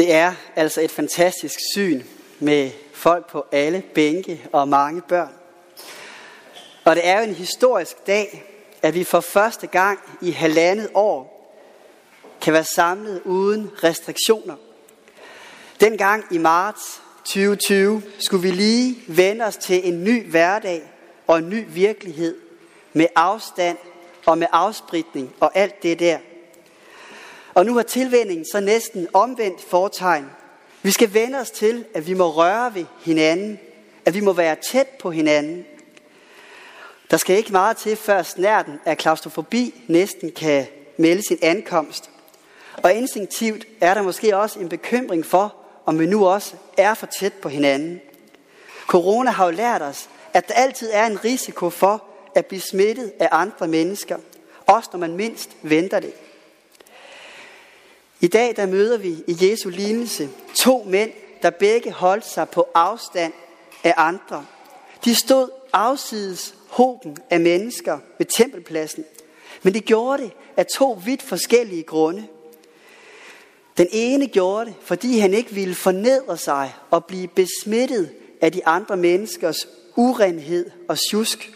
Det er altså et fantastisk syn med folk på alle bænke og mange børn. Og det er jo en historisk dag, at vi for første gang i halvandet år kan være samlet uden restriktioner. Dengang i marts 2020 skulle vi lige vende os til en ny hverdag og en ny virkelighed med afstand og med afspritning og alt det der. Og nu har tilvændingen så næsten omvendt fortegn. Vi skal vende os til, at vi må røre ved hinanden, at vi må være tæt på hinanden. Der skal ikke meget til, før snærten af klaustrofobi næsten kan melde sin ankomst. Og instinktivt er der måske også en bekymring for, om vi nu også er for tæt på hinanden. Corona har jo lært os, at der altid er en risiko for at blive smittet af andre mennesker, også når man mindst venter det. I dag der møder vi i Jesu lignelse to mænd, der begge holdt sig på afstand af andre. De stod afsides hoben af mennesker ved tempelpladsen, men de gjorde det af to vidt forskellige grunde. Den ene gjorde det, fordi han ikke ville fornedre sig og blive besmittet af de andre menneskers urenhed og sjusk.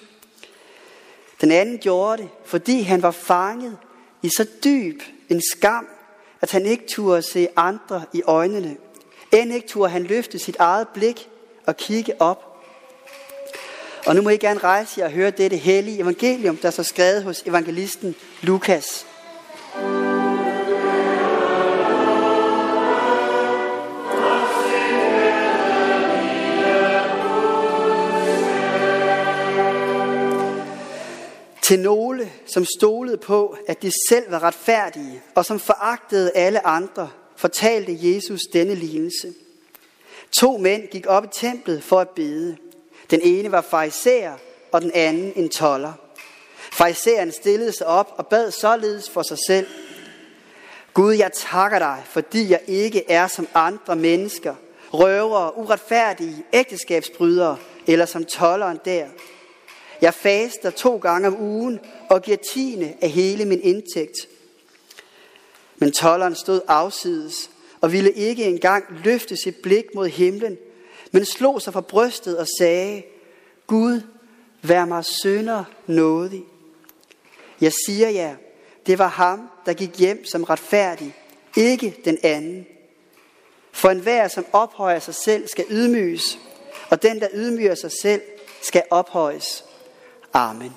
Den anden gjorde det, fordi han var fanget i så dyb en skam, at han ikke turde se andre i øjnene. End ikke turde han løfte sit eget blik og kigge op. Og nu må I gerne rejse jer og høre dette hellige evangelium, der er så skrevet hos evangelisten Lukas. Til nogle, som stolede på, at de selv var retfærdige, og som foragtede alle andre, fortalte Jesus denne lignelse. To mænd gik op i templet for at bede. Den ene var fariser, og den anden en toller. Fariseren stillede sig op og bad således for sig selv. Gud, jeg takker dig, fordi jeg ikke er som andre mennesker, røvere, uretfærdige, ægteskabsbrydere eller som tolleren der. Jeg faster to gange om ugen og giver tiende af hele min indtægt. Men tolleren stod afsides og ville ikke engang løfte sit blik mod himlen, men slog sig for brystet og sagde, Gud, vær mig sønder nådig. Jeg siger jer, det var ham, der gik hjem som retfærdig, ikke den anden. For enhver, som ophøjer sig selv, skal ydmyges, og den, der ydmyger sig selv, skal ophøjes. Amen.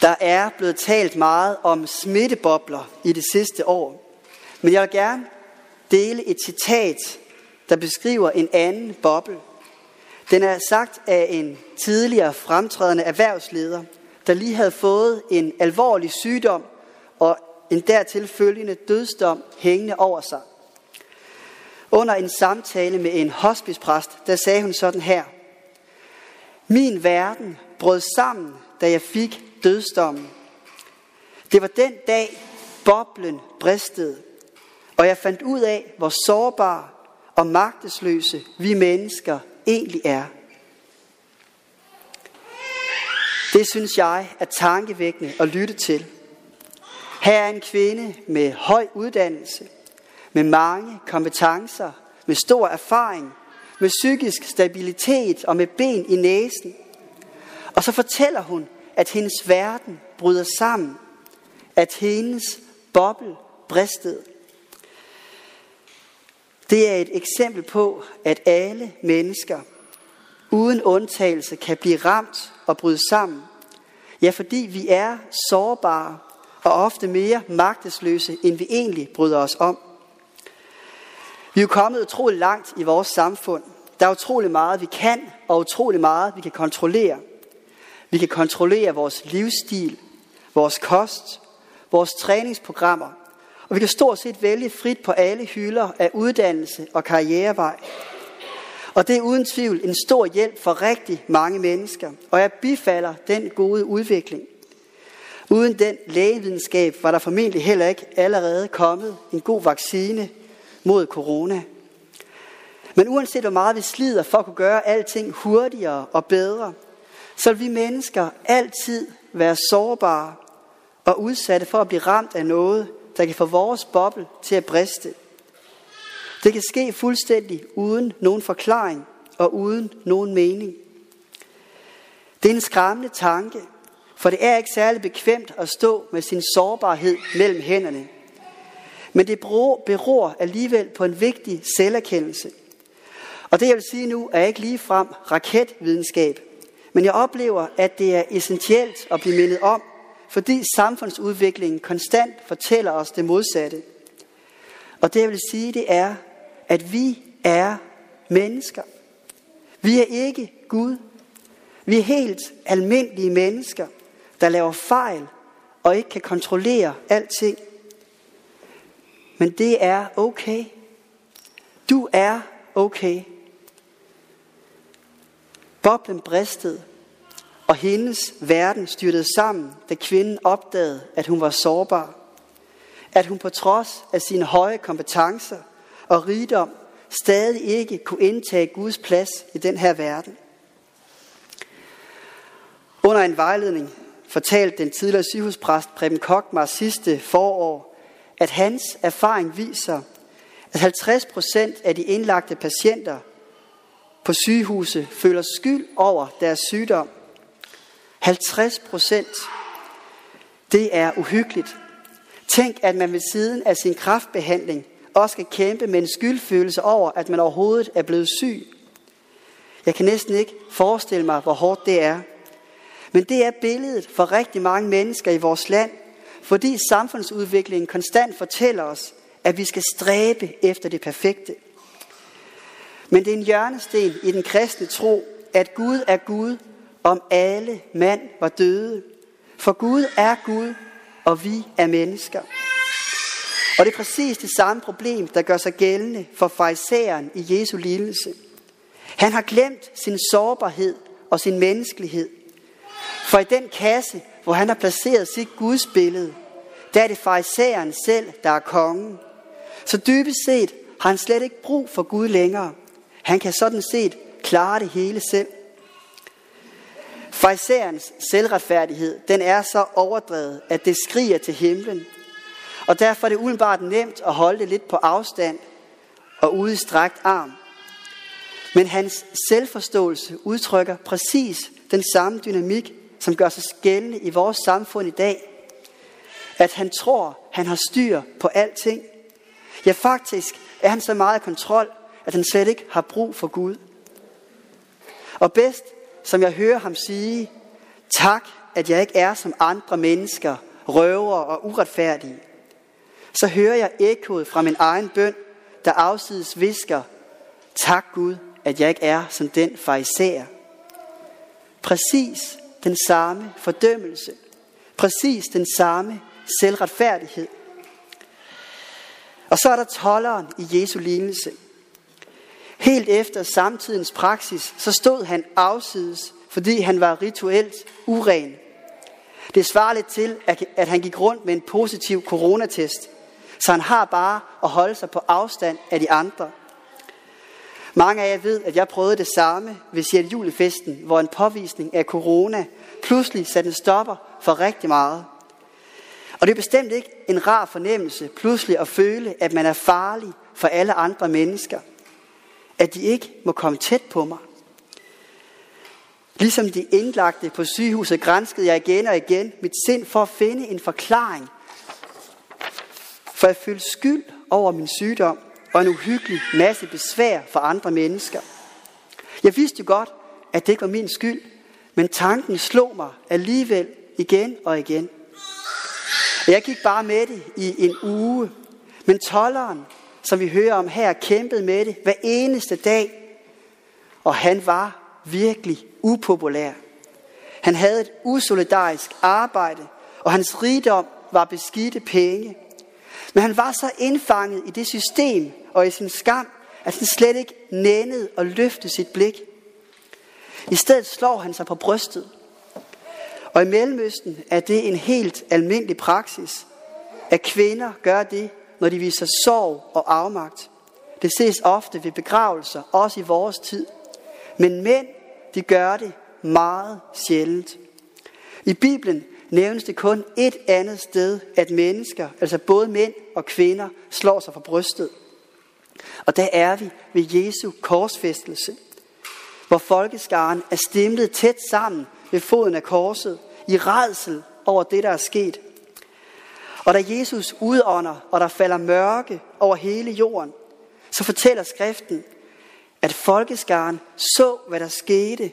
Der er blevet talt meget om smittebobler i det sidste år. Men jeg vil gerne dele et citat, der beskriver en anden boble. Den er sagt af en tidligere fremtrædende erhvervsleder, der lige havde fået en alvorlig sygdom og en dertil følgende dødsdom hængende over sig. Under en samtale med en hospicepræst, der sagde hun sådan her. Min verden brød sammen, da jeg fik dødsdommen. Det var den dag, boblen bristede, og jeg fandt ud af, hvor sårbare og magtesløse vi mennesker egentlig er. Det synes jeg er tankevækkende at lytte til. Her er en kvinde med høj uddannelse, med mange kompetencer, med stor erfaring, med psykisk stabilitet og med ben i næsen. Og så fortæller hun, at hendes verden bryder sammen, at hendes boble bristede. Det er et eksempel på, at alle mennesker uden undtagelse kan blive ramt og bryde sammen. Ja, fordi vi er sårbare og ofte mere magtesløse, end vi egentlig bryder os om. Vi er jo kommet utrolig langt i vores samfund. Der er utrolig meget, vi kan, og utrolig meget, vi kan kontrollere. Vi kan kontrollere vores livsstil, vores kost, vores træningsprogrammer, og vi kan stort set vælge frit på alle hylder af uddannelse og karrierevej. Og det er uden tvivl en stor hjælp for rigtig mange mennesker, og jeg bifalder den gode udvikling. Uden den lægevidenskab var der formentlig heller ikke allerede kommet en god vaccine mod corona. Men uanset hvor meget vi slider for at kunne gøre alting hurtigere og bedre, så vil vi mennesker altid være sårbare og udsatte for at blive ramt af noget, der kan få vores boble til at briste. Det kan ske fuldstændig uden nogen forklaring og uden nogen mening. Det er en skræmmende tanke, for det er ikke særlig bekvemt at stå med sin sårbarhed mellem hænderne. Men det beror alligevel på en vigtig selverkendelse. Og det jeg vil sige nu er ikke lige frem raketvidenskab, men jeg oplever, at det er essentielt at blive mindet om, fordi samfundsudviklingen konstant fortæller os det modsatte. Og det jeg vil sige, det er, at vi er mennesker. Vi er ikke Gud. Vi er helt almindelige mennesker, der laver fejl og ikke kan kontrollere alting. Men det er okay. Du er okay. Boblen bristede, og hendes verden styrtede sammen, da kvinden opdagede, at hun var sårbar. At hun på trods af sine høje kompetencer og rigdom stadig ikke kunne indtage Guds plads i den her verden. Under en vejledning fortalte den tidligere sygehuspræst Preben Kokmar sidste forår, at hans erfaring viser, at 50 procent af de indlagte patienter på sygehuse føler skyld over deres sygdom. 50 procent. Det er uhyggeligt. Tænk, at man ved siden af sin kraftbehandling også skal kæmpe med en skyldfølelse over, at man overhovedet er blevet syg. Jeg kan næsten ikke forestille mig, hvor hårdt det er. Men det er billedet for rigtig mange mennesker i vores land, fordi samfundsudviklingen konstant fortæller os, at vi skal stræbe efter det perfekte. Men det er en hjørnesten i den kristne tro, at Gud er Gud, om alle mand var døde. For Gud er Gud, og vi er mennesker. Og det er præcis det samme problem, der gør sig gældende for farisæeren i Jesu lidelse. Han har glemt sin sårbarhed og sin menneskelighed. For i den kasse, hvor han har placeret sit Guds billede, der er det farisæeren selv, der er kongen. Så dybest set har han slet ikke brug for Gud længere. Han kan sådan set klare det hele selv. Farisæernes selvretfærdighed, den er så overdrevet, at det skriger til himlen. Og derfor er det udenbart nemt at holde det lidt på afstand og ude i strakt arm. Men hans selvforståelse udtrykker præcis den samme dynamik, som gør sig gældende i vores samfund i dag. At han tror, han har styr på alting. Ja, faktisk er han så meget kontrol, at han slet ikke har brug for Gud. Og bedst, som jeg hører ham sige, tak, at jeg ikke er som andre mennesker, røver og uretfærdige. Så hører jeg ekkoet fra min egen bøn, der afsides visker, tak Gud, at jeg ikke er som den farisæer. Præcis den samme fordømmelse. Præcis den samme selvretfærdighed. Og så er der tolleren i Jesu lignelse. Helt efter samtidens praksis, så stod han afsides, fordi han var rituelt uren. Det svarer lidt til, at han gik rundt med en positiv coronatest, så han har bare at holde sig på afstand af de andre. Mange af jer ved, at jeg prøvede det samme ved julefesten, hvor en påvisning af corona pludselig satte en stopper for rigtig meget. Og det er bestemt ikke en rar fornemmelse pludselig at føle, at man er farlig for alle andre mennesker – at de ikke må komme tæt på mig. Ligesom de indlagte på sygehuset grænskede jeg igen og igen mit sind for at finde en forklaring. For jeg følte skyld over min sygdom og en uhyggelig masse besvær for andre mennesker. Jeg vidste jo godt, at det ikke var min skyld, men tanken slog mig alligevel igen og igen. Jeg gik bare med det i en uge, men tolleren som vi hører om her, kæmpede med det hver eneste dag. Og han var virkelig upopulær. Han havde et usolidarisk arbejde, og hans rigdom var beskidte penge. Men han var så indfanget i det system og i sin skam, at han slet ikke nændede og løfte sit blik. I stedet slår han sig på brystet. Og i Mellemøsten er det en helt almindelig praksis, at kvinder gør det, når de viser sorg og afmagt. Det ses ofte ved begravelser, også i vores tid. Men mænd, de gør det meget sjældent. I Bibelen nævnes det kun et andet sted, at mennesker, altså både mænd og kvinder, slår sig for brystet. Og der er vi ved Jesu korsfæstelse, hvor folkeskaren er stemlet tæt sammen ved foden af korset, i redsel over det, der er sket. Og da Jesus udånder, og der falder mørke over hele jorden, så fortæller skriften, at folkeskaren så, hvad der skete,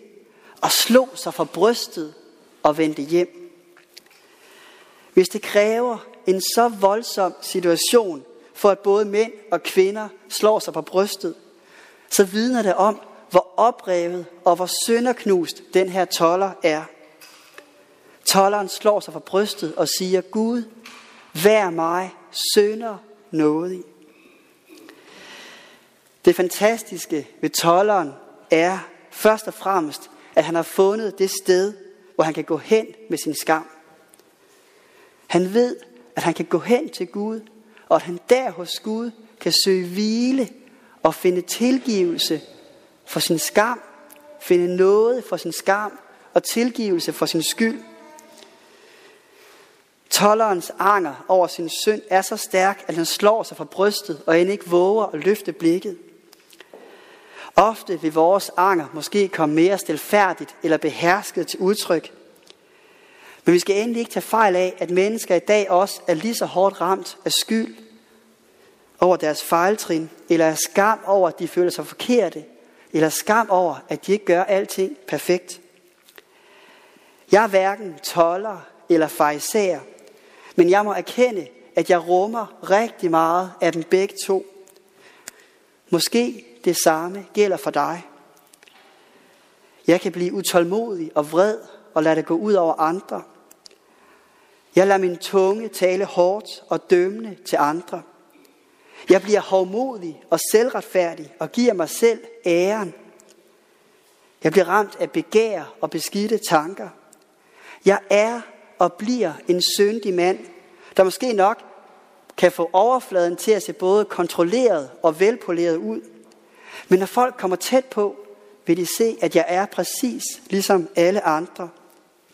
og slog sig for brystet og vendte hjem. Hvis det kræver en så voldsom situation, for at både mænd og kvinder slår sig på brystet, så vidner det om, hvor oprevet og hvor sønderknust den her toller er. Tolleren slår sig for brystet og siger, Gud, vær mig sønder nådig. Det fantastiske ved tolleren er først og fremmest, at han har fundet det sted, hvor han kan gå hen med sin skam. Han ved, at han kan gå hen til Gud, og at han der hos Gud kan søge hvile og finde tilgivelse for sin skam, finde noget for sin skam og tilgivelse for sin skyld. Tollerens anger over sin synd er så stærk, at han slår sig fra brystet og end ikke våger at løfte blikket. Ofte vil vores anger måske komme mere stilfærdigt eller behersket til udtryk. Men vi skal endelig ikke tage fejl af, at mennesker i dag også er lige så hårdt ramt af skyld over deres fejltrin, eller af skam over, at de føler sig forkerte, eller skam over, at de ikke gør alting perfekt. Jeg er hverken toller eller fejser, men jeg må erkende, at jeg rummer rigtig meget af dem begge to. Måske det samme gælder for dig. Jeg kan blive utålmodig og vred og lade det gå ud over andre. Jeg lader min tunge tale hårdt og dømmende til andre. Jeg bliver hovmodig og selvretfærdig og giver mig selv æren. Jeg bliver ramt af begær og beskidte tanker. Jeg er og bliver en syndig mand, der måske nok kan få overfladen til at se både kontrolleret og velpoleret ud. Men når folk kommer tæt på, vil de se, at jeg er præcis ligesom alle andre.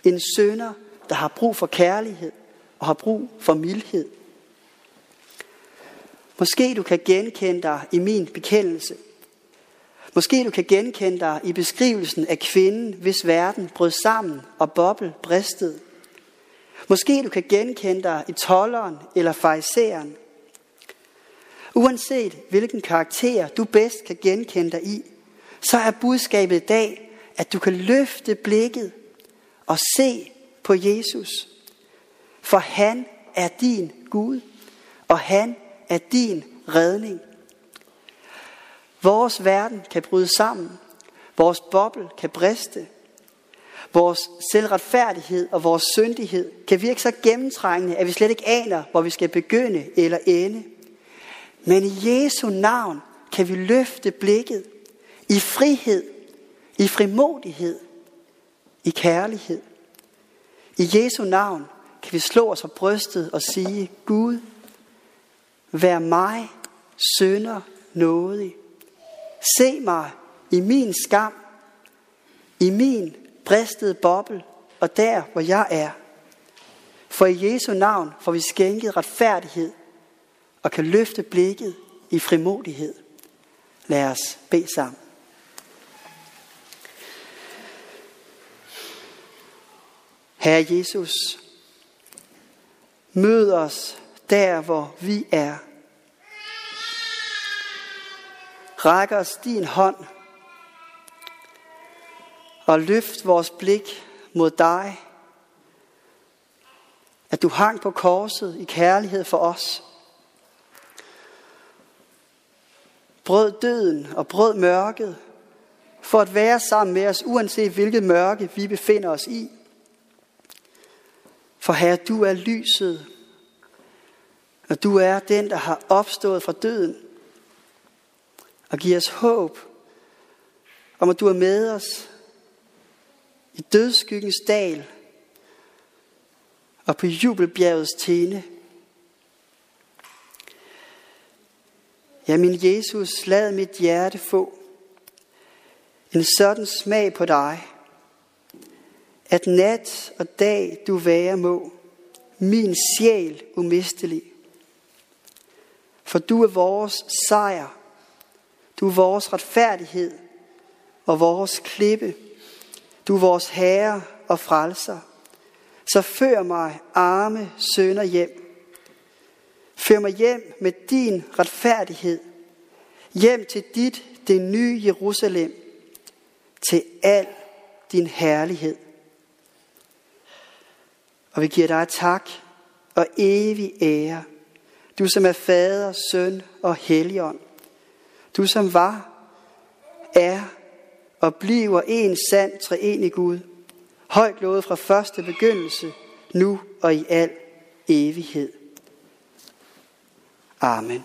En sønder, der har brug for kærlighed og har brug for mildhed. Måske du kan genkende dig i min bekendelse. Måske du kan genkende dig i beskrivelsen af kvinden, hvis verden brød sammen og boble bristede. Måske du kan genkende dig i tolleren eller fariseren. Uanset hvilken karakter du bedst kan genkende dig i, så er budskabet i dag, at du kan løfte blikket og se på Jesus. For han er din Gud, og han er din redning. Vores verden kan bryde sammen. Vores boble kan briste. Vores selvretfærdighed og vores syndighed kan virke så gennemtrængende, at vi slet ikke aner, hvor vi skal begynde eller ende. Men i Jesu navn kan vi løfte blikket i frihed, i frimodighed, i kærlighed. I Jesu navn kan vi slå os på brystet og sige, Gud, vær mig sønder nådig. Se mig i min skam, i min bristede boble og der, hvor jeg er. For i Jesu navn får vi skænket retfærdighed og kan løfte blikket i frimodighed. Lad os bede sammen. Herre Jesus, mød os der, hvor vi er. Ræk os din hånd og løft vores blik mod dig. At du hang på korset i kærlighed for os. Brød døden og brød mørket for at være sammen med os, uanset hvilket mørke vi befinder os i. For Herre, du er lyset, og du er den, der har opstået fra døden, og giver os håb om, at du er med os i dødskyggens dal og på jubelbjergets tene. Ja, min Jesus, lad mit hjerte få en sådan smag på dig, at nat og dag du være må, min sjæl umistelig. For du er vores sejr, du er vores retfærdighed og vores klippe. Du er vores herre og frelser. Så før mig arme sønder hjem. Før mig hjem med din retfærdighed. Hjem til dit, det nye Jerusalem. Til al din herlighed. Og vi giver dig tak og evig ære. Du som er fader, søn og helligånd. Du som var, er og bliver en sand treenig Gud. Højt lovet fra første begyndelse, nu og i al evighed. Amen.